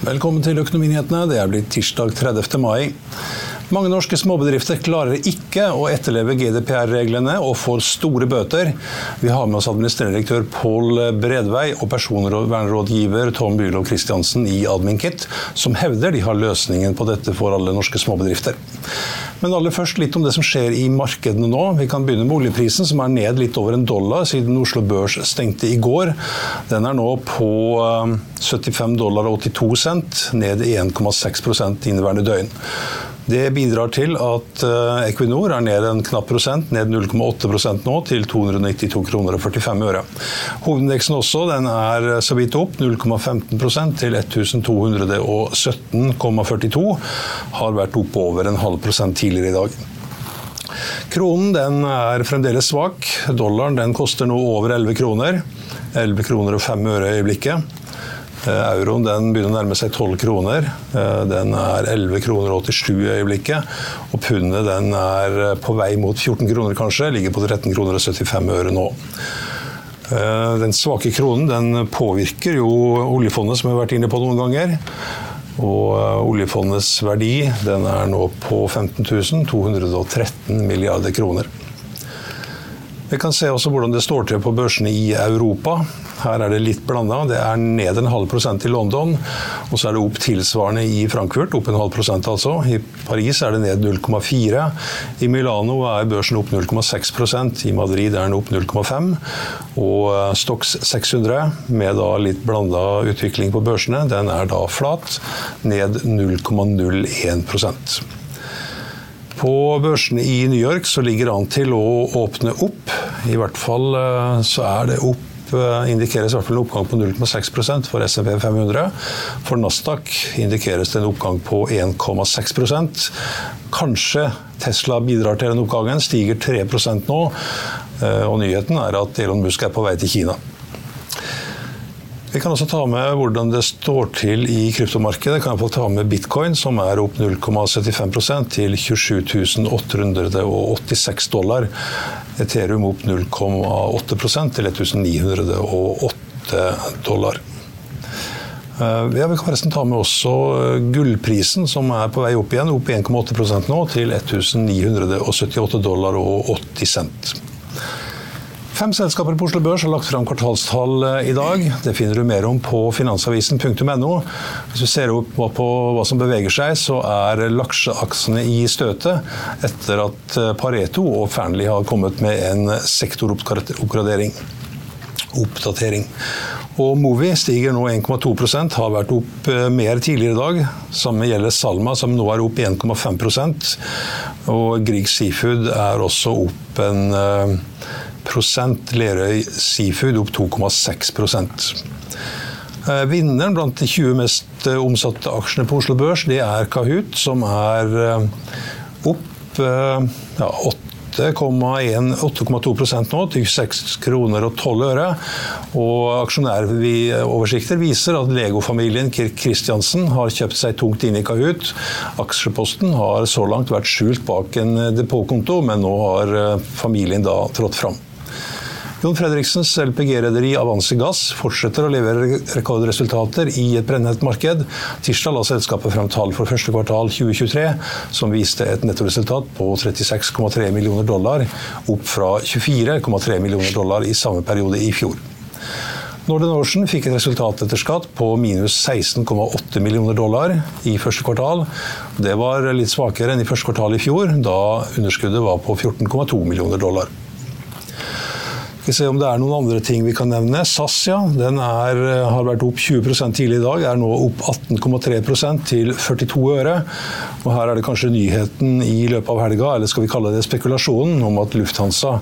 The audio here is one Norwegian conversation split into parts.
Velkommen til Økonominyhetene. Det er blitt tirsdag 30. mai. Mange norske småbedrifter klarer ikke å etterleve GDPR-reglene og får store bøter. Vi har med oss administrerende direktør Pål Bredvei og personvernrådgiver Tom Bylov Christiansen i Adminkit, som hevder de har løsningen på dette for alle norske småbedrifter. Men aller først litt om det som skjer i markedene nå. Vi kan begynne med oljeprisen, som er ned litt over en dollar siden Oslo Børs stengte i går. Den er nå på 75 dollar og 82 cent, ned 1,6% inneværende døgn. Det bidrar til at Equinor er ned en knapp prosent, ned 0,8% nå, til 292 kroner og 45 øre. Hovedindeksen også, den er så vidt opp, 0,15% til 1217,42. Har vært opp over en halv prosent tidligere i dag. Kronen den er fremdeles svak. Dollaren den koster nå over 11 kroner. 11 kroner og 5 øre i øyeblikket. Euroen den begynner å nærme seg 12 kroner. Den er 11 kroner 87 i øyeblikket. Og pundet er på vei mot 14 kroner kanskje, ligger på 13 kroner og 75 øre nå. Den svake kronen den påvirker jo oljefondet, som vi har vært inne på noen ganger. Og oljefondets verdi den er nå på 15 213 milliarder kroner. Vi kan se også hvordan det står til på børsene i Europa. Her er det litt blanda. Det er ned en halv prosent i London, og så er det opp tilsvarende i Frankfurt. Opp en halv prosent, altså. I Paris er det ned 0,4. I Milano er børsen opp 0,6% I Madrid er den opp 0,5 Og Stox 600, med da litt blanda utvikling på børsene, den er da flat, ned 0,01% på børsene i New York så ligger det an til å åpne opp. I hvert fall så er det opp indikeres i hvert fall en oppgang på 0,6% for SMP 500. For Nasdaq indikeres det en oppgang på 1,6% Kanskje Tesla bidrar til den oppgangen, stiger 3% nå. Og nyheten er at Elon Musk er på vei til Kina. Vi kan også ta med hvordan det står til i kryptomarkedet. Vi kan ta med bitcoin, som er opp 0,75 til 27.886 dollar. Ethereum opp 0,8% til 1908 dollar. Ja, vi kan forresten ta med også gullprisen, som er på vei opp igjen. Opp 1,8% nå, til 1978 dollar og 80 cent. Fem selskaper på Oslo Børs har lagt fram kvartalstall i dag. Det finner du mer om på finansavisen.no. Hvis du ser opp på hva som beveger seg, så er lakseaksene i støtet etter at Pareto og Fearnley har kommet med en sektoroppgradering. Oppdatering. Og Movi stiger nå 1,2% har vært opp mer tidligere i dag. Samme gjelder Salma, som nå er opp 1,5% Og Grieg Seafood er også opp en. Lerøy Seafood opp 2,6% Vinneren blant de 20 mest omsatte aksjene på Oslo Børs, det er Kahoot, som er opp ja, 8,2% nå, til 6 kroner og 12 øre. Og aksjonæroversikter viser at Lego-familien Kirk Kristiansen har kjøpt seg tungt inn i Kahoot. Aksjeposten har så langt vært skjult bak en depotkonto, men nå har familien da trådt fram. Jon Fredriksens LPG-rederi Avanse Gass fortsetter å levere rekordresultater i et brennhett marked. Tirsdag la selskapet frem tall for første kvartal 2023, som viste et nettoresultat på 36,3 millioner dollar, opp fra 24,3 millioner dollar i samme periode i fjor. Northern Ocean fikk et resultat etter skatt på minus 16,8 millioner dollar i første kvartal. Det var litt svakere enn i første kvartal i fjor, da underskuddet var på 14,2 millioner dollar. Skal se om det er noen andre ting vi kan nevne. SAS ja, den er, har vært opp 20 tidlig i dag, er nå opp 18,3% til 42 øre. Og Her er det kanskje nyheten i løpet av helga, eller skal vi kalle det spekulasjonen, om at Lufthansa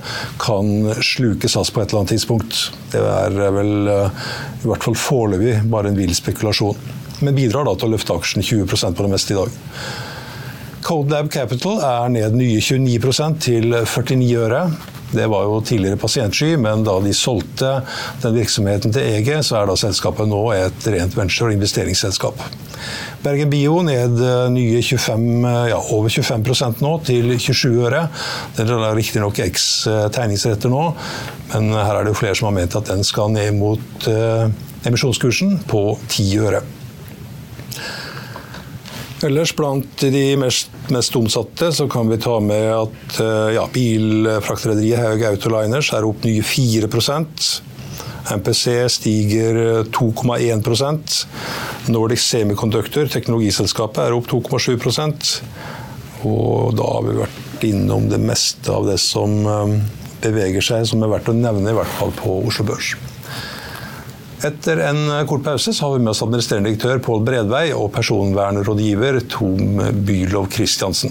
kan sluke SAS på et eller annet tidspunkt. Det er vel i hvert fall foreløpig bare en vill spekulasjon. Men bidrar da til å løfte aksjen 20% på det meste i dag. Codelab Capital er ned nye 29% til 49 øre. Det var jo tidligere pasientsky, men da de solgte den virksomheten til EG, så er da selskapet nå et rent venture- og investeringsselskap. Bergen Bio ned eh, nye 25, eh, ja, over 25% nå, til 27 øre. Den er riktignok eks eh, tegningsretter nå, men her er det jo flere som har ment at den skal ned mot emisjonskursen på 10 øre. Ellers blant de mest, mest, omsatte så kan vi ta med at eh, ja, bilfraktrederiet Haug Autoliners er opp nye 4% MPC stiger 2,1% Nordic Semiconductor, teknologiselskapet, er opp 2,7% Og da har vi vært innom det meste av det som eh, beveger seg, som er verdt å nevne, i hvert fall på Oslo Børs. Etter en kort pause så har vi med oss administrerende direktør Pål Bredvei og personvernrådgiver Tom Bylov Christiansen.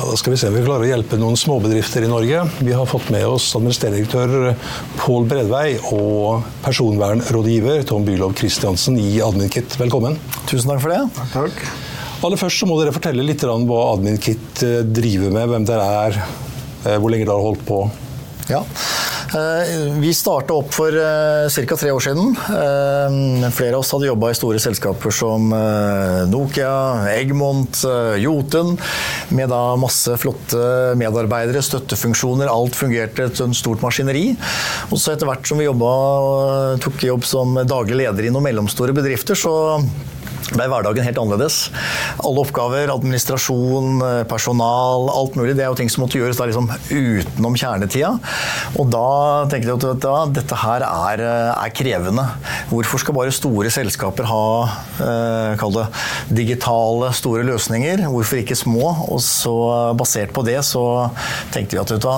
Ja, Da skal vi se om vi klarer å hjelpe noen småbedrifter i Norge. Vi har fått med oss administrerende direktør Pål Bredvei og personvernrådgiver Tom Bylov Christiansen i AdminKit. Velkommen. Tusen takk for det. Takk. takk. Aller først så må dere fortelle litt om hva AdminKit eh, driver med, hvem dere er, eh, hvor lenge dere har holdt på. Ja. Eh, vi starta opp for eh, ca. tre år siden. Eh, flere av oss hadde jobba i store selskaper som Nokia, Egmont, Jotun. Med da masse flotte medarbeidere, støttefunksjoner. Alt fungerte et stort maskineri. Og så etter hvert som vi jobba tok jobb som daglig leder i noen mellomstore bedrifter, så ble hverdagen helt annerledes. Alle oppgaver, administrasjon, personal, alt mulig, det er jo ting som måtte gjøres da liksom utenom kjernetida. Og da tenkte jeg at da, dette her er, er, krevende. Hvorfor skal bare store selskaper ha eh, det, digitale, store løsninger? Hvorfor ikke små? Og så basert på det så tenkte vi at da,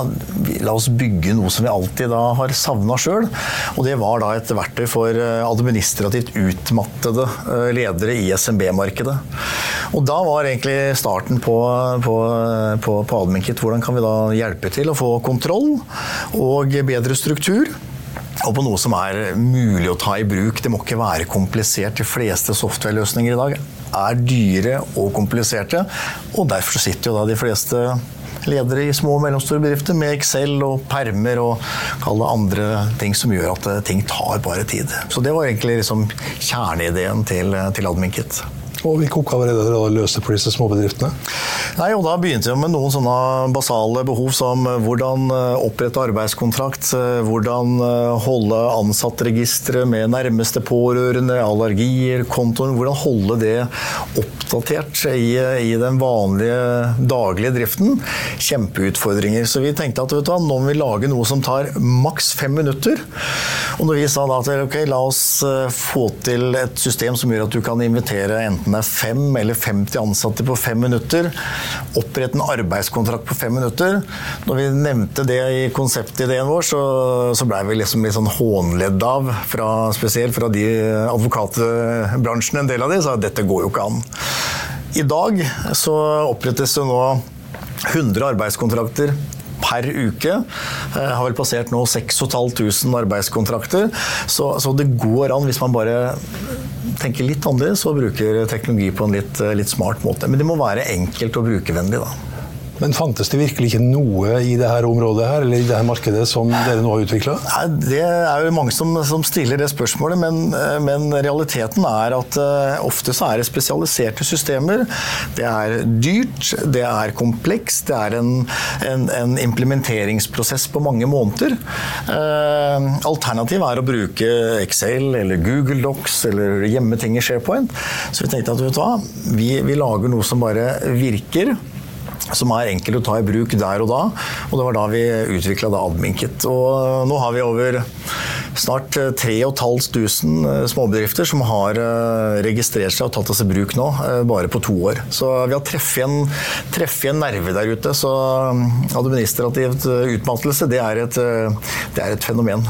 la oss bygge noe som vi alltid da har savna sjøl. Og det var da et verktøy for eh, administrativt utmattede eh, ledere i SMB-markedet. Og da var egentlig starten på, på, på, på Adminkit hvordan kan vi da hjelpe til å få kontroll og bedre struktur. og på noe som er mulig å ta i bruk. Det må ikke være komplisert. De fleste software-løsninger i dag er dyre og kompliserte, og derfor sitter jo da de fleste ledere i små og mellomstore bedrifter med Excel og permer og alle andre ting som gjør at ting tar bare tid. Så det var egentlig liksom kjerneideen til, til Adminkit. Og hvilke oppgaver er det dere løste for disse småbedriftene? Nei, og Da begynte vi med noen sånne basale behov som eh, hvordan eh, opprette arbeidskontrakt, eh, hvordan holde ansattregisteret med nærmeste pårørende, allergier, kontoen. Hvordan holde det oppdatert i, i, den vanlige daglige driften. Kjempeutfordringer. Så vi tenkte at du, nå må vi lage noe som tar maks fem minutter. Og når vi sa da at ok, la oss få til et system som gjør at du kan invitere enten det er fem eller 50 ansatte på fem minutter. Opprette en arbeidskontrakt på fem minutter. Når vi nevnte det i konseptideen vår, så, så blei vi liksom litt sånn hånledd av, fra, spesielt fra de advokatbransjen, en del av de, sa at dette går jo ikke an. I dag så opprettes det nå 100 arbeidskontrakter per uke. Har vel passert nå 6500 arbeidskontrakter. Så, så, det går an, hvis man bare tenker litt annerledes og bruker teknologi på en litt, litt smart måte. Men det må være enkelt og brukervennlig, da. Men fantes det virkelig ikke noe i det her området her, eller i det her markedet som dere nå har utvikla? Det er jo mange som, som stiller det spørsmålet, men, men, realiteten er at uh, ofte så er det spesialiserte systemer. Det er dyrt, det er komplekst, det er en, en, en implementeringsprosess på mange måneder. Uh, Alternativet er å bruke Excel eller Google Docs eller gjemme i SharePoint. Så vi tenkte at vet du hva, vi, vi lager noe som bare virker som er enkel å ta i bruk der og da. Og det var da vi utvikla Adminkit. Og nå har vi over snart 3500 eh, småbedrifter som har eh, registrert seg og tatt oss i bruk nå, eh, bare på to år. Så vi har treffet en, en nerve der ute. Så administrativt utmattelse, det er, et, det er et fenomen.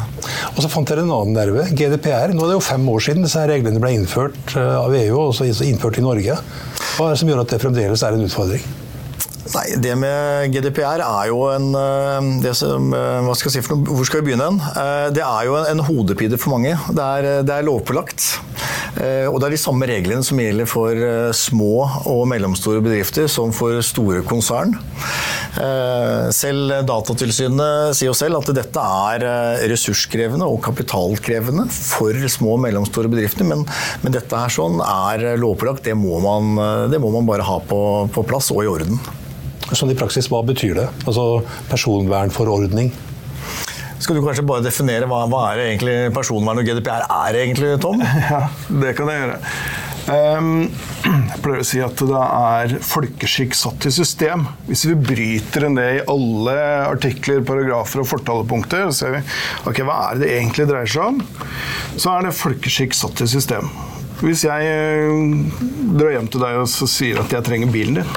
Og så fant dere en annen nerve, GDPR. Nå er det jo fem år siden disse reglene ble innført av EU og også innført i Norge. Hva er det som gjør at det fremdeles er en utfordring? Nei, Det med GDPR er jo en eh, som, eh, hva skal jeg si for noe, Hvor skal vi begynne? Eh, det er jo en, en hodepine for mange. Det er, det er lovpålagt. Og det er de samme reglene som gjelder for små og mellomstore bedrifter som for store konsern. Selv Datatilsynet sier jo selv at dette er ressurskrevende og kapitalkrevende for små og mellomstore bedrifter, men, men dette her sånn er lovpålagt. Det, må man, det må man bare ha på, på plass og i orden. Sånn i praksis, hva betyr det? Altså personvernforordning? Skal du kanskje bare definere hva, hva er egentlig personvern og GDPR er egentlig, Tom? Ja, det kan jeg gjøre. Um, jeg pleier å si at det er folkeskikk satt i system. Hvis vi bryter det i alle artikler, paragrafer og fortalepunkter, så ser vi ok, hva er det det egentlig dreier seg om, så er det folkeskikk satt i system. Hvis jeg eh, drar hjem til deg og sier at jeg trenger bilen din,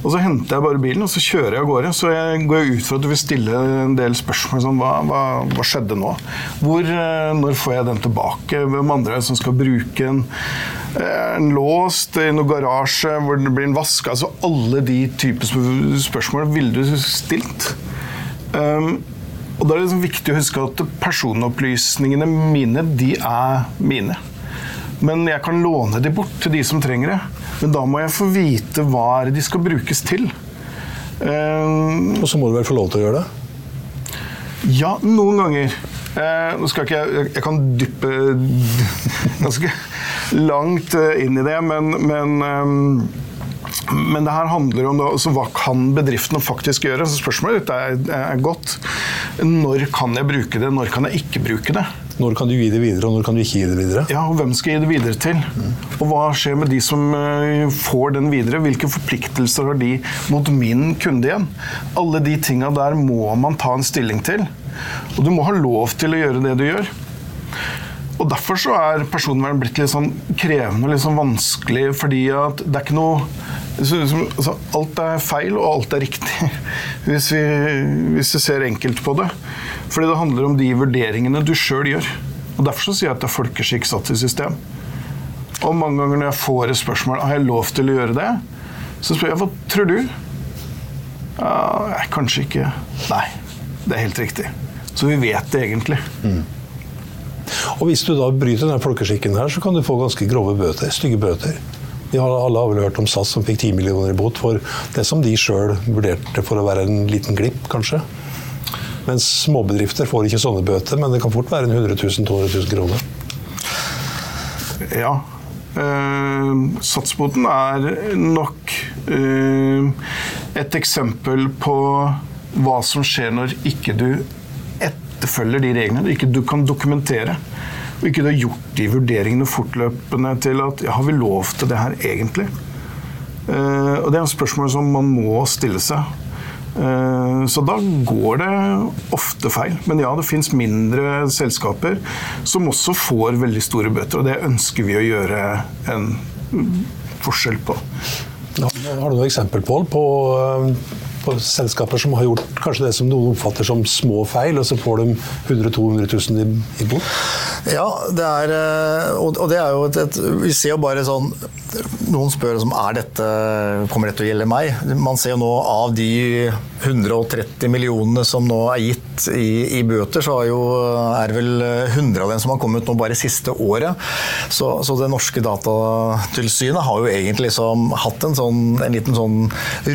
og så henter jeg bare bilen og så kjører jeg av gårde. Så jeg går ut fra at du vil stille en del spørsmål sånn, hva, hva, hva, skjedde nå? Hvor, eh, når får jeg den tilbake? Hvem andre er det som skal bruke den? Eh, en låst i noen garasje hvor blir en vask? Altså alle de typer spørsmål ville du stilt. Um, og da er det liksom viktig å huske at personopplysningene mine, de er mine. Men jeg kan låne de bort til de som trenger det. Men da må jeg få vite hva de skal brukes til. Uh, og så må du vel få lov til å gjøre det? Ja, noen ganger. Uh, nå skal ikke jeg Jeg kan dyppe ganske langt eh, inn i det, men, men um, men det her handler om da, altså, hva kan bedriftene faktisk gjøre. Så spørsmålet ditt er, er, godt. Når kan jeg bruke det, når kan jeg ikke bruke det? Når kan du gi det videre, og når kan du ikke gi det videre? Ja, og Hvem skal jeg gi det videre til? Mm. Og hva skjer med de som uh, får den videre? Hvilke forpliktelser har de mot min kunde igjen? Alle de tinga der må man ta en stilling til. Og du må ha lov til å gjøre det du gjør. Og Derfor så er personvern blitt litt sånn krevende og litt sånn vanskelig, fordi at det er ikke noe altså, Alt er feil, og alt er riktig, hvis vi, hvis vi ser enkelt på det. Fordi det handler om de vurderingene du sjøl gjør. Og Derfor så sier jeg at det er folkeskikk satt i system. Og mange ganger når jeg får et spørsmål har jeg lov til å gjøre det, så spør jeg hva tror du? Ja, kanskje ikke. Nei, det er helt riktig. Så vi vet det egentlig. Mm. Og Hvis du da bryter den folkeskikken, her, så kan du få ganske grove bøter. Stygge bøter. Vi har alle har vel hørt om SAS som fikk 10 millioner i bot for det som de sjøl vurderte for å være en liten glipp, kanskje. Mens småbedrifter får ikke sånne bøter, men det kan fort være en 100 000-200 000 kroner. Ja. Eh, satsboten er nok eh, et eksempel på hva som skjer når ikke du etterfølger de reglene ikke du kan dokumentere. Og ikke gjort de vurderingene fortløpende til at ja, har vi lov til det her egentlig? Uh, og Det er et spørsmål som man må stille seg. Uh, så da går det ofte feil. Men ja, det fins mindre selskaper som også får veldig store bøter, og det ønsker vi å gjøre en forskjell på. Har du noe eksempel Paul, på uh på selskaper som har gjort kanskje det som noen oppfatter som små feil, og så får de 100 200 000 i, i bot? Ja, det er, eh, og det er jo et, et Vi ser jo bare sånn Noen spør om er dette, kommer dette til å gjelde meg. Man ser jo nå av de 130 millionene som nå er gitt i, i bøter, så jo, er det vel 100 av dem som har kommet nå bare siste året. Så, så det norske datatilsynet har jo egentlig liksom hatt en, sånn, en liten sånn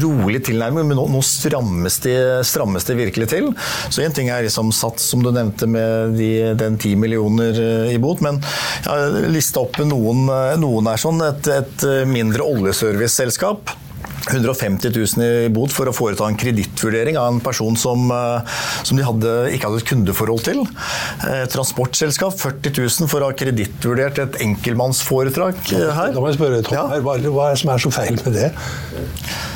rolig tilnærming, men nå, nå strammes, de, strammes det virkelig til. Så en ting er liksom sats, som du nevnte, med de, den 10 millioner i bot, men jeg har lista opp noen, noen er sånn. et, et eh, mindre oljeserviceselskap 150 000 i bot for å foreta en kredittvurdering av en person som, eh, som, de hadde, ikke hadde et kundeforhold til. Eh, transportselskap 40 000 for å ha kredittvurdert et enkeltmannsforetak her. Da må jeg spørre Tom, ja. hva er det som er så feil med det?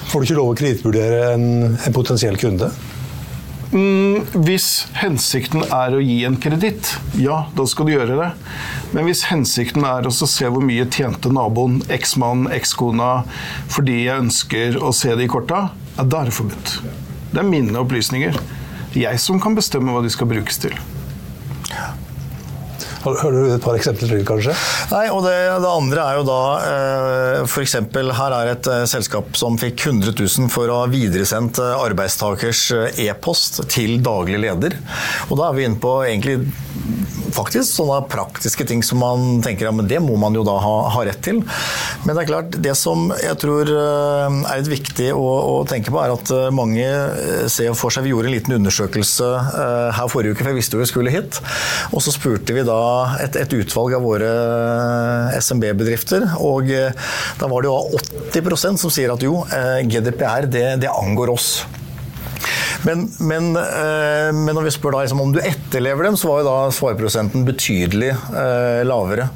Får du ikke lov å kredittvurdere en, en potensiell kunde? Mm, hvis hensikten er å gi en kreditt, ja, da skal du gjøre det. Men hvis hensikten er å se hvor mye tjente naboen, eksmannen, ekskona fordi jeg ønsker å se det i korta, ja, da er det forbudt. Det er mine opplysninger. Jeg som kan bestemme hva de skal brukes til. Har du et par eksempler til, kanskje? Nei, og det, det andre er jo da eh, f.eks. her er et eh, selskap som fikk 100 000 for å ha videresendt eh, arbeidstakers e-post til daglig leder. Og da er vi inne på egentlig faktisk sånne praktiske ting som man tenker ja, men det må man jo da ha, ha, rett til. Men det er klart, det som jeg tror er litt viktig å, å tenke på, er at mange ser for seg Vi gjorde en liten undersøkelse her forrige uke, for jeg visste jo vi skulle hit. Og så spurte vi da et, et utvalg av våre SMB-bedrifter. Og eh, da var det jo 80% som sier at jo, eh, GDPR det, det angår oss. Men, men, eh, men, når vi spør da, liksom, om du etterlever dem, så var jo da svarprosenten betydelig eh, lavere.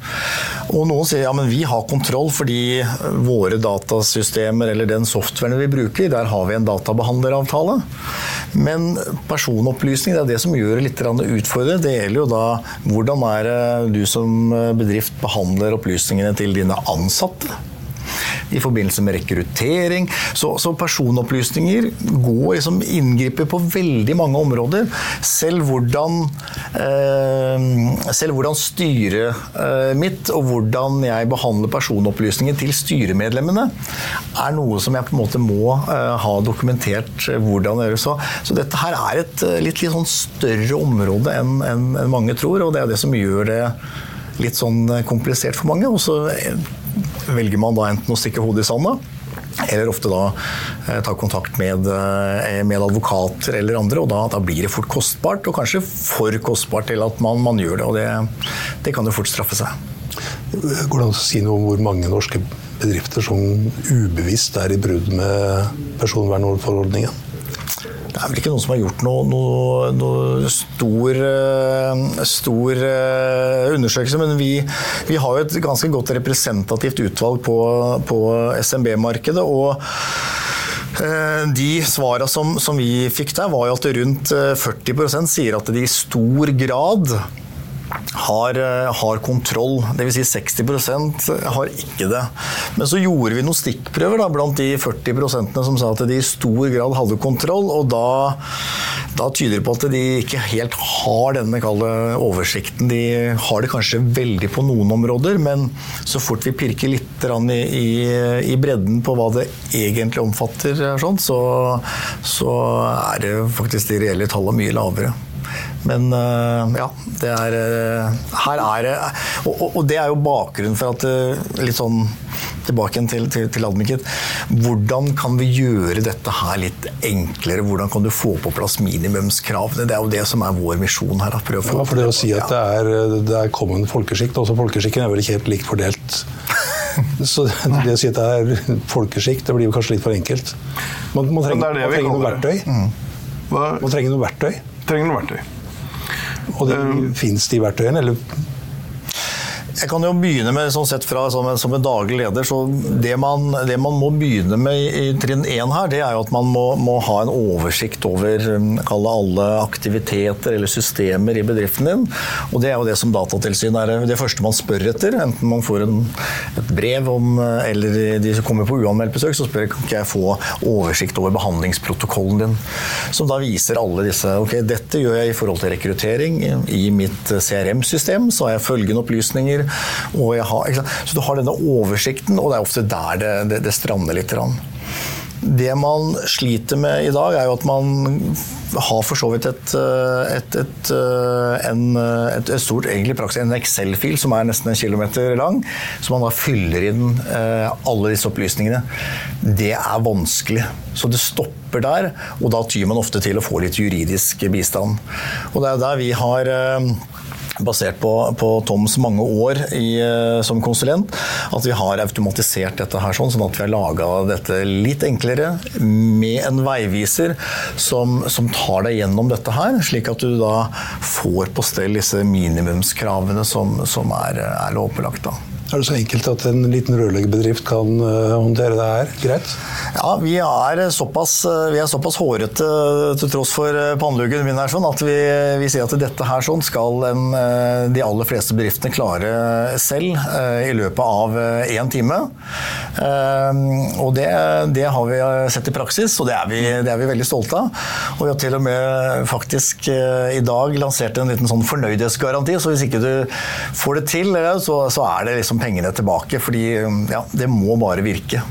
Og noen sier ja, men vi har kontroll fordi våre datasystemer eller den softwaren vi bruker, der har vi en databehandleravtale. Men personopplysning det er det som gjør det litt utfordrende. Det gjelder jo da hvordan er det du som bedrift behandler opplysningene til dine ansatte i forbindelse med rekruttering. Så, så personopplysninger går liksom inngriper på veldig mange områder. Selv hvordan, eh, selv hvordan styret eh, mitt og hvordan jeg behandler personopplysninger til styremedlemmene, er noe som jeg på en måte må eh, ha dokumentert hvordan det gjøres. Så, så dette her er et eh, litt, litt sånn større område enn en, en mange tror, og det er det som gjør det litt sånn komplisert for mange. Og velger man da enten å stikke hodet i sanda, eller ofte da eh, ta kontakt med, eh, med, advokater eller andre. og da, da, blir det fort kostbart, og kanskje for kostbart til at man, man gjør det. og det, det, kan jo fort straffe seg. Går det an å si noe om hvor mange norske bedrifter som ubevisst er i brudd med personvernforordningen? Det er vel ikke noen som har gjort noe, noe, noe stor, eh, stor, eh, undersøkelse, men vi, vi, har jo et ganske godt representativt utvalg på, på SMB-markedet. og eh, de svarene som, som, vi fikk der, var jo at rundt 40% sier at de i stor grad har, eh, har kontroll. Dvs. Si 60% har ikke det. Men så gjorde vi noen stikkprøver da, blant de 40 som sa at de i stor grad hadde kontroll. og da, da tyder det på at de ikke helt har denne kalde oversikten. De har det kanskje veldig på noen områder, men så fort vi pirker litt i, i, i bredden på hva det egentlig omfatter, sånn, så, så er det faktisk de reelle tallene mye lavere. Men eh, ja, det er eh, Her er det og, og, det er jo bakgrunnen for at eh, Litt sånn tilbake igjen til, til, til Admikit. Hvordan kan vi gjøre dette her litt enklere? Hvordan kan du få på plass minimumskravene? Det er jo det som er vår misjon her. Prøve å få Ja, for det å si at det er, det er common folkeskikk, også folkeskikken er vel ikke helt likt fordelt. Så det å si at det er folkeskikt, det blir jo kanskje litt for enkelt. Man, man trenger, er man vi trenger noe. Mm. verktøy. Hva Man trenger noe verktøy. trenger noe verktøy? Og det, Um, Fins de verktøyene, eller Jeg kan jo begynne med, sånn sett fra som en, som en daglig leder, så det man, det man må begynne med i, i trinn én her, det er jo at man må, må ha en oversikt over um, alle aktiviteter eller systemer i bedriften din. Og det er jo det som Datatilsynet er det første man spør etter. Enten man får en, et brev om, eh, eller de som kommer på uanmeldt besøk, så spør jeg kan jeg få oversikt over behandlingsprotokollen din. Som da viser alle disse ok, dette gjør jeg i forhold til rekruttering. I mitt CRM-system så har jeg følgende opplysninger. Jeg har? Så du har denne oversikten, og det er ofte der det, det, det strander litt. Det man sliter med i dag, er jo at man har for så vidt et, eh, et, et, eh, en, et, et stort egentlig praksis, en Excel-fil som er nesten en kilometer lang, som man da fyller inn eh, alle disse opplysningene. Det er vanskelig. Så det stopper der, og da tyr man ofte til å få litt juridisk bistand. Og det er der vi har eh, basert på, på Toms mange år i, eh, som konsulent, at vi har automatisert dette her sånn, sånn at vi har laga dette litt enklere med en veiviser som, som tar deg gjennom dette her, slik at du da får på stell disse minimumskravene som, som er, er lovpålagt. da. Er det så enkelt at en liten rørleggerbedrift kan eh, håndtere det her greit? Ja, vi er såpass, vi er såpass hårete til tross for panneluggen min her, sånn, at vi, vi sier at dette her sånn skal en, de aller fleste bedriftene klare selv eh, i løpet av én time. Eh, Og det, det har vi sett i praksis, og det er, vi, det er vi veldig stolte av. Og vi har til og med faktisk eh, i dag lansert en liten sånn fornøydhetsgaranti, så hvis ikke du får det til, så, så er det liksom pengene tilbake. Fordi ja, det må bare virke.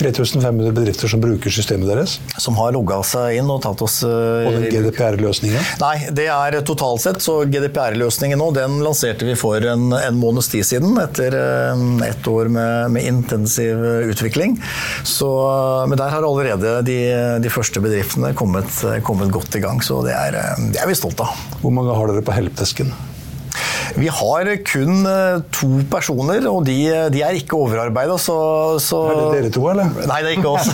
3500 bedrifter som bruker systemet deres, Som har logga seg inn og tatt oss eh, og den. GDPR-løsningen. Nei, det er totalt sett. Så GDPR-løsningen nå, den lanserte vi for en, en måneds tid siden. Etter eh, ett år med, med intensiv utvikling. Så, men der har allerede de, de første bedriftene kommet, kommet godt i gang. Så det er, eh, det er vi stolt av. Hvor mange har dere på helpdesken? Vi har kun eh, to personer, og de, de er ikke overarbeida, så, så Er det dere to, eller? Nei, det er ikke oss.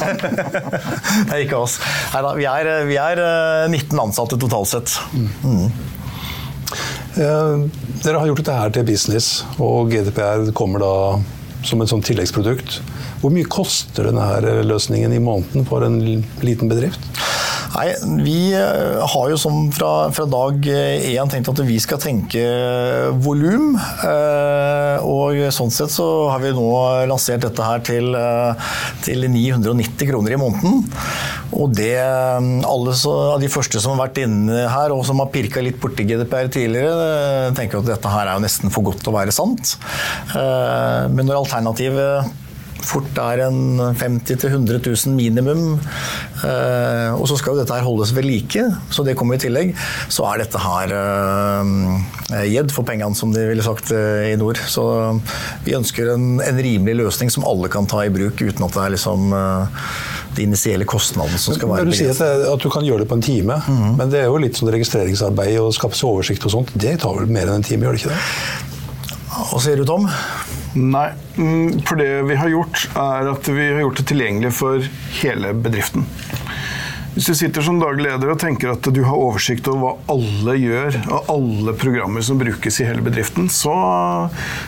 det er ikke oss. Neida, vi, er, vi er eh, 19 ansatte totalt sett. Mm. dere har gjort dette her til business, og GDPR kommer da som et sånt tilleggsprodukt. Hvor mye koster denne løsningen i måneden for en liten bedrift? Nei, Vi eh, har jo som fra, fra dag én tenkt at vi skal tenke volum. eh, Og sånn sett så har vi nå lansert dette her til, eh, til 990 kroner i måneden. Og det alle så, av de første som har vært inne her og som har pirka litt borti GDPR tidligere, eh, tenker at dette her er jo nesten for godt til å være sant. Eh, Men når alternativet fort er en 50 000-100 000 minimum. Eh, og så skal jo dette her holdes ved like, så det kommer i tillegg. Så er dette her eh, gjedd for pengene, som de ville sagt eh, i nord. Så vi ønsker en, en rimelig løsning som alle kan ta i bruk, uten at det er liksom de initielle kostnadene som skal være Men du sier at, at du kan gjøre det på en time, Mhm. men det er jo litt sånn registreringsarbeid og skaffe seg oversikt og sånt. Det tar vel mer enn en time, gjør det ikke det? Hva sier du, Tom? Nei, mm, for det vi har gjort, er at vi har gjort det tilgjengelig for hele bedriften. Hvis du sitter som daglig leder og tenker at du har oversikt over hva alle gjør, og alle programmer som brukes i hele bedriften, så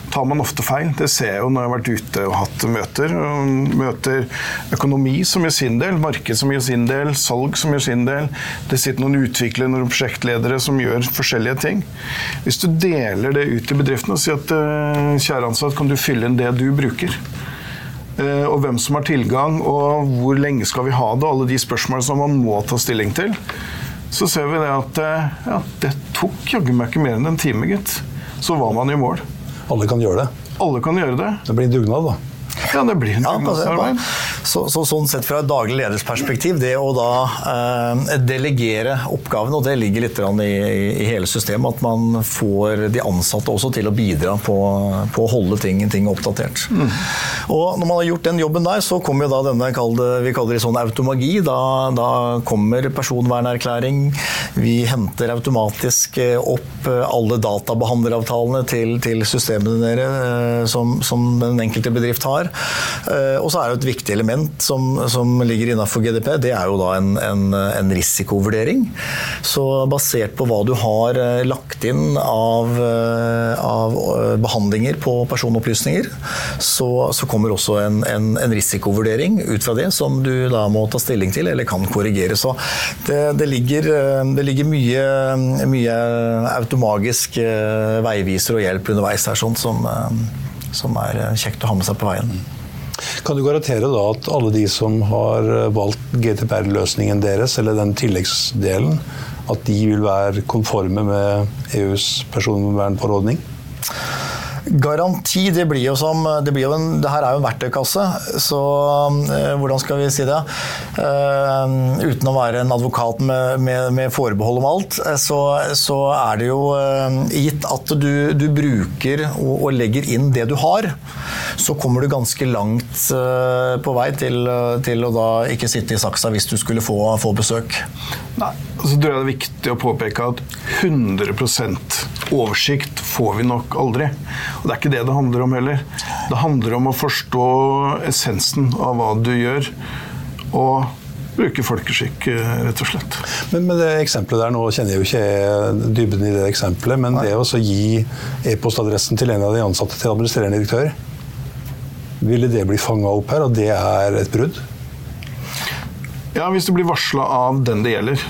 tar man ofte feil. Det ser jeg jo når jeg har vært ute og hatt møter. Møter økonomi som gjør sin del, marked som gjør sin del, salg som gjør sin del. Det sitter noen utviklere, noen prosjektledere som gjør forskjellige ting. Hvis du deler det ut i bedriften og sier at eh, kjære ansatt, kan du fylle inn det du bruker? Eh, og hvem som har tilgang, og hvor lenge skal vi ha det, og alle de spørsmålene som man må ta stilling til, så ser vi det at eh, ja, det tok jaggu meg ikke mer enn en time, gitt. Så var man i mål. Alle kan gjøre det. Alle kan gjøre det. Det blir dugnad, da. Ja, det blir en Ja, dugnadsarbeid. Så, så, sånn sett fra et daglig ledersperspektiv, det å da eh, delegere oppgaven, og det ligger litt i, i, hele systemet, at man får de ansatte også til å bidra på, på å holde ting, ting oppdatert. Mm. Og når man har gjort den jobben der, så kommer jo da denne, vi kaller det sånn automagi. Da, da kommer personvernerklæring. Vi henter automatisk opp alle databehandleravtalene til, til systemene dere eh, som, som den enkelte bedrift har. Eh, og så er det et viktig element som, som ligger innafor GDP, det er jo da en, en, en, risikovurdering. Så basert på hva du har eh, lagt inn av, eh, av behandlinger på personopplysninger, så, så kommer også en, en, risikovurdering ut fra det, som du da må ta stilling til eller kan korrigere. Så det, det, ligger, det ligger, mye, mye automagisk veiviser og hjelp underveis her, sånn som som er kjekt å ha med seg på veien. Kan du garantere da at alle de som har valgt GTPR-løsningen deres, eller den tilleggsdelen, at de vil være konforme med EUs personvernforordning? Garanti, det blir jo som Det, blir jo en, det her er jo en verktøykasse, så eh, hvordan skal vi si det? Eh, uten å være en advokat med, med, med forbehold om alt, uh, så, så, er det jo gitt at du, du bruker og, og, legger inn det du har, så kommer du ganske langt på vei til, til, å da ikke sitte i saksa hvis du skulle få, få besøk. Nei, så tror jeg det er viktig å påpeke at 100% oversikt får vi nok aldri. Og Det er ikke det det handler om heller. Det handler om å forstå essensen av hva du gjør. og bruke folkeskikk, eh, rett og slett. Men men, det eksempelet der, Nå kjenner jeg jo ikke dybden i det eksempelet, men Nei. det å gi e-postadressen til en av de ansatte til administrerende direktør, ville det bli fanga opp her, og det er et brudd? Ja, hvis det blir varsla av den det gjelder.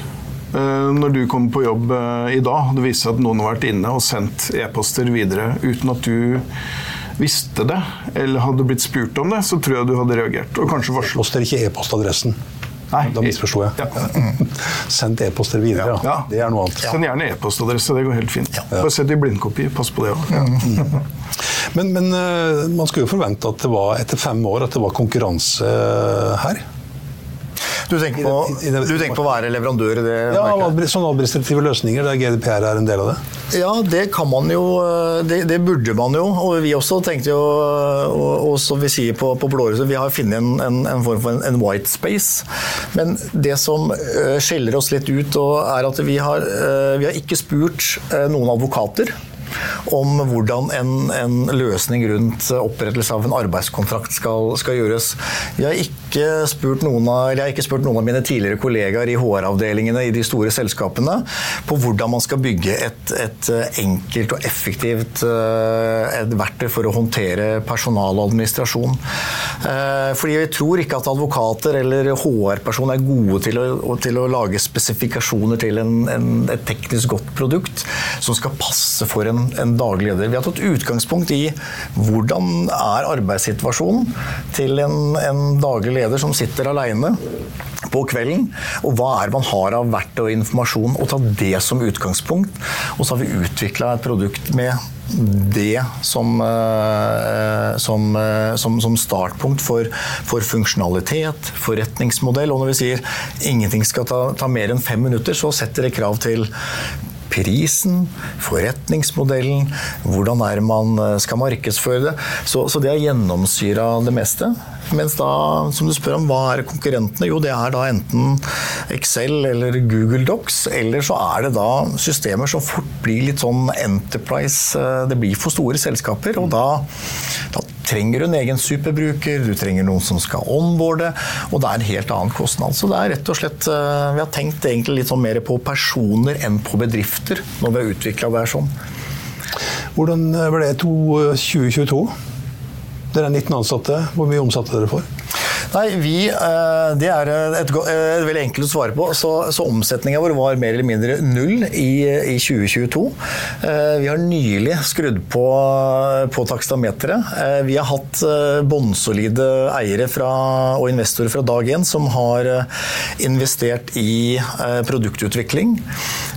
Eh, når du kommer på jobb eh, i dag, det viser seg at noen har vært inne og sendt e-poster videre uten at du visste det, eller hadde blitt spurt om det, så tror jeg du hadde reagert. Og kanskje varslet. Poster ikke e-postadressen. Nei. Da misforsto jeg. Ja. Sendt e-poster videre, ja. Det er noe annet. Send gjerne e-postadresse, det går helt fint. Ja. Bare sett i blindkopi, pass på det òg. Men, men, eh, man skulle jo forvente at det var etter fem år at det var konkurranse her. Du tenker på, du tenker på å være leverandør i det? Ja, sånne administrative løsninger der GDPR er en del av det? Ja, det kan man jo. Det, det burde man jo. Og vi også tenkte jo, og, og som vi sier på, på Blårud, vi har funnet en, en, en, form for en, en, white space. Men det som uh, skiller oss litt ut, er at vi har, vi har ikke spurt noen advokater om hvordan en, en løsning rundt opprettelse av en arbeidskontrakt skal, skal gjøres. Jeg har av, jeg har ikke spurt noen av mine tidligere kollegaer i HR-avdelingene i de store selskapene på hvordan man skal bygge et, et enkelt og effektivt eh, et verktøy for å håndtere personal og administrasjon. Eh, fordi jeg tror ikke at advokater eller HR-personer er gode til å, til å, lage spesifikasjoner til en, en, et teknisk godt produkt som skal passe for en en, daglig leder. Vi har tatt utgangspunkt i hvordan er arbeidssituasjonen til en, en daglig leder som sitter alene på kvelden, og hva er det man har av verktøy og informasjon, og ta det som utgangspunkt. Og så har vi utvikla et produkt med det som, eh, som, eh, som, som startpunkt for, for, funksjonalitet, forretningsmodell. Og når vi sier ingenting skal ta, ta mer enn fem minutter, så setter det krav til prisen, forretningsmodellen, hvordan er man eh, skal markedsføre det. Så, så det har gjennomsyra det meste. Mens da, som du spør om, hva er konkurrentene? Jo, det er da enten Excel eller Google Docs, eller så er det da systemer som fort blir litt sånn Enterprise. Eh, det blir for store selskaper, og da, da trenger en egen superbruker, du trenger noen som skal onboarde, og det er en helt annen kostnad. Så det er rett og slett eh, Vi har tenkt egentlig litt sånn mer på personer enn på bedrifter når vi har utvikla det her sånn. Hvordan ble det 2022? Dere er 19 ansatte. Hvor mye omsatte dere for? Nei, vi, eh, Det er et, et, veldig enkelt å svare på. Så, så omsetninga vår var mer eller mindre null i, i 2022. Eh, vi har nylig skrudd på, på takstameteret. Eh, vi har hatt bånnsolide eiere fra, og investorer fra dag én som har investert i produktutvikling.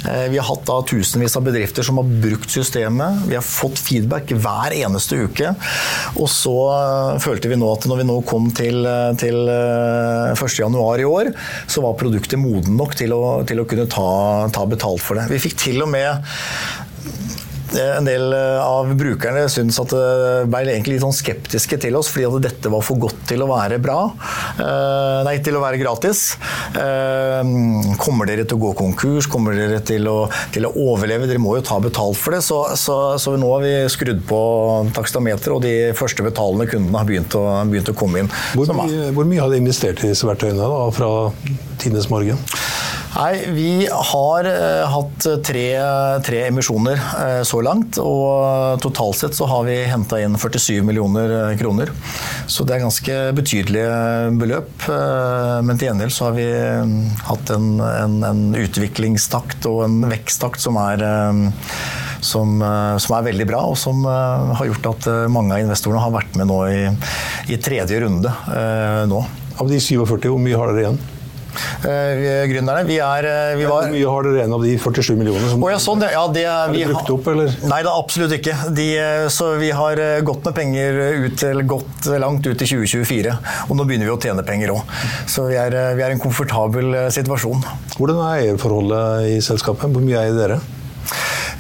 Vi har hatt da tusenvis av bedrifter som har brukt systemet. Vi har fått feedback hver eneste uke. Og så følte vi nå at når vi nå kom til til 1.1 i år, så var produktet moden nok til å, til å kunne ta, ta betalt for det. Vi fikk til og med en del eh, av brukerne syntes at det ble egentlig litt sånn skeptiske til oss, fordi at dette var for godt til å være bra. Eh, nei, til å være gratis. Eh, kommer dere til å gå konkurs? Kommer dere til å, til å overleve? Dere må jo ta betalt for det. Så, så, så nå har vi skrudd på takstameter, og de første betalende kundene har begynt å, begynt å komme inn. Hvor mye, hvor mye har dere investert i disse verktøyene da, fra tidenes Morgen? Nei, Vi har uh, hatt tre, tre emisjoner uh, så langt. Og totalt sett så har vi henta inn 47 millioner kroner. Så det er ganske betydelige beløp. men til gjengjeld så har vi hatt en, en, en, utviklingstakt og en veksttakt som er som, som, er veldig bra, og som har gjort at mange av investorene har vært med nå i, i tredje runde nå. Av de 47, hvor mye har dere igjen? Uh, gründerne. Vi er uh, vi var, Hvor mye har dere igjen av de 47 millionene? Som, ja, sånn, ja, det, er det brukt opp, eller? Nei, det er absolutt ikke. De, eh, så vi har gått med penger ut, til gått langt ut i 2024. Og nå begynner vi å tjene penger òg. Så vi er, vi er i en komfortabel situasjon. Hvordan er eierforholdet i selskapet? Hvor mye eier dere?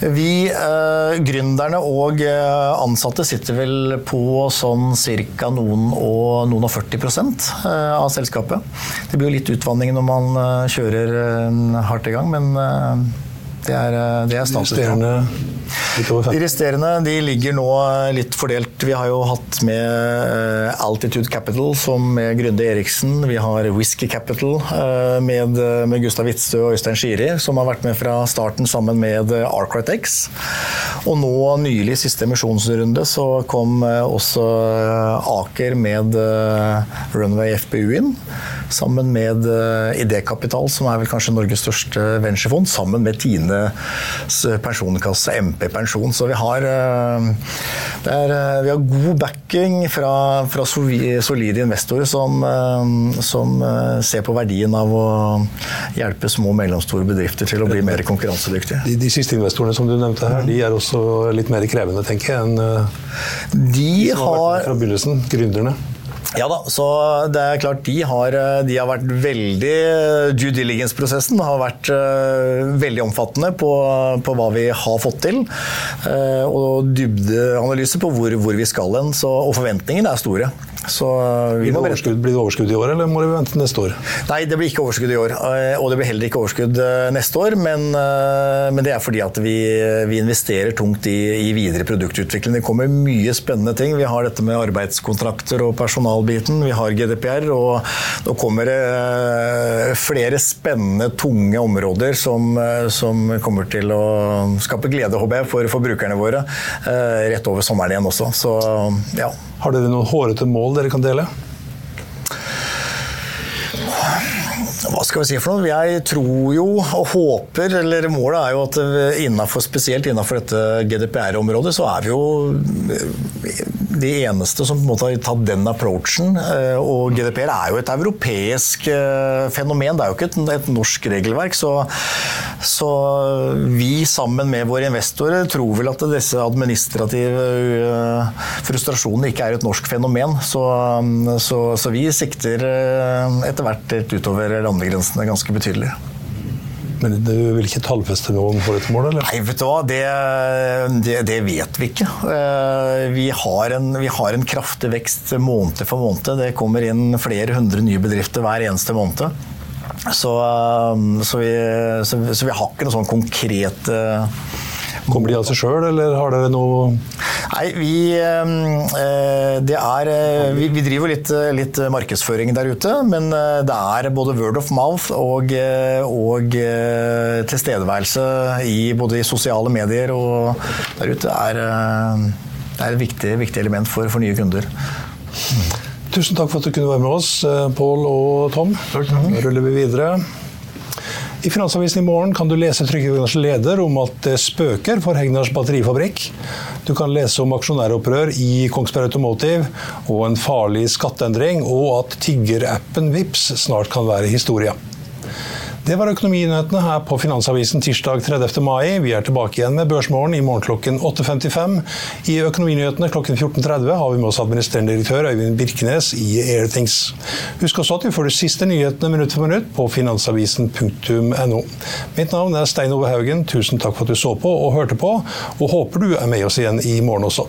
Vi, eh, gründerne og eh, ansatte sitter vel på sånn ca. Noen og, noen og 40 eh, av selskapet. Det blir jo litt utvanning når man eh, kjører hardt i gang, men det er, det er. De resterende de ligger nå litt fordelt. Vi har jo hatt med eh, Altitude Capital som med Grunde Eriksen. Vi har Whisky Capital eh, med, med Gustav Witzøe og Øystein Skiri, som har vært med fra starten sammen med Arcritex. Og nå nylig, siste emisjonsrunde, så kom eh, også Aker med Runway FPU inn. Sammen med Idékapital, som er vel kanskje Norges største venturefond, sammen med Tines personkasse MP Pensjon. Så vi har, eh, er, eh, vi har god backing fra, fra, solide investorer som, eh, som, ser på verdien av å hjelpe små og mellomstore bedrifter til å bli mer konkurransedyktige. De, de siste investorene som du nevnte her, de er også litt mer krevende, tenker jeg, enn de, de som har, har vært med fra begynnelsen, gründerne? Ja da, så det er klart de har, de har vært veldig Due diligence-prosessen har vært uh, veldig omfattende på, på, hva vi har fått til. Og dybdeanalyse på hvor, hvor vi skal hen. Og forventningene er store. Så eh, blir det, overskudd, blir det overskudd i år, eller må vi vente neste år? Nei, det blir ikke overskudd i år. Og det blir heller ikke overskudd neste år. Men, men det er fordi at vi, vi investerer tungt i, i, videre produktutvikling. Det kommer mye spennende ting. Vi har dette med arbeidskontrakter og personalbiten. vi har GDPR, og nå kommer det eh, flere spennende, tunge områder som, eh, som kommer til å skape glede, håper jeg, for, forbrukerne våre eh, rett over sommeren igjen også. Så, ja. Har dere noen hårete mål dere kan dele? Hva skal vi si for noe? Jeg tror jo og håper, eller målet er jo at innenfor, spesielt innenfor dette GDPR-området, så er vi jo de eneste som på en måte har tatt den approachen. Eh, og GDPR er jo et europeisk eh, fenomen, det er jo ikke et, norsk regelverk. Så, så, vi sammen med våre investorer tror vel at disse administrative eh, frustrasjonene ikke er et norsk fenomen. Så, så, så vi sikter etter hvert utover landegrensene ganske betydelig. Men du vil ikke tallfeste noen for dette målet? Eller? Nei, vet du hva. Det, det, det vet vi ikke. Eh, vi har, en, vi har, en, kraftig vekst måned for måned. Det kommer inn flere hundre nye bedrifter hver eneste måned. Så, eh, så, vi, så, så vi, har ikke noe sånn konkret Kommer de av seg sjøl, eller har dere noe Nei, vi, eh, det er, eh, vi, vi driver litt, litt, markedsføring der ute, men eh, det er både word of mouth og, og tilstedeværelse i både i sosiale medier og der ute er, er et viktig, viktig, element for, for nye kunder. Tusen takk for at du kunne være med oss, Pål og Tom. Takk. Da ruller vi videre. I Finansavisen i morgen kan du lese Trygve leder om at det spøker for Hegnars batterifabrikk. Du kan lese om aksjonæropprør i Kongsberg Automotive og en farlig skatteendring, og at tiggerappen Vips snart kan være historie. Det var økonominyhetene her på Finansavisen tirsdag 30. mai. Vi er tilbake igjen med Børsmorgen i morgen klokken 8.55. I Økonominyhetene klokken 14.30 har vi med oss administrerende direktør Øyvind Birkenes i Airthings. Husk også at vi får de siste nyhetene minutt for minutt på finansavisen.no. Mitt navn er Stein Ove Haugen. Tusen takk for at du så på og hørte på, og håper du er med oss igjen i morgen også.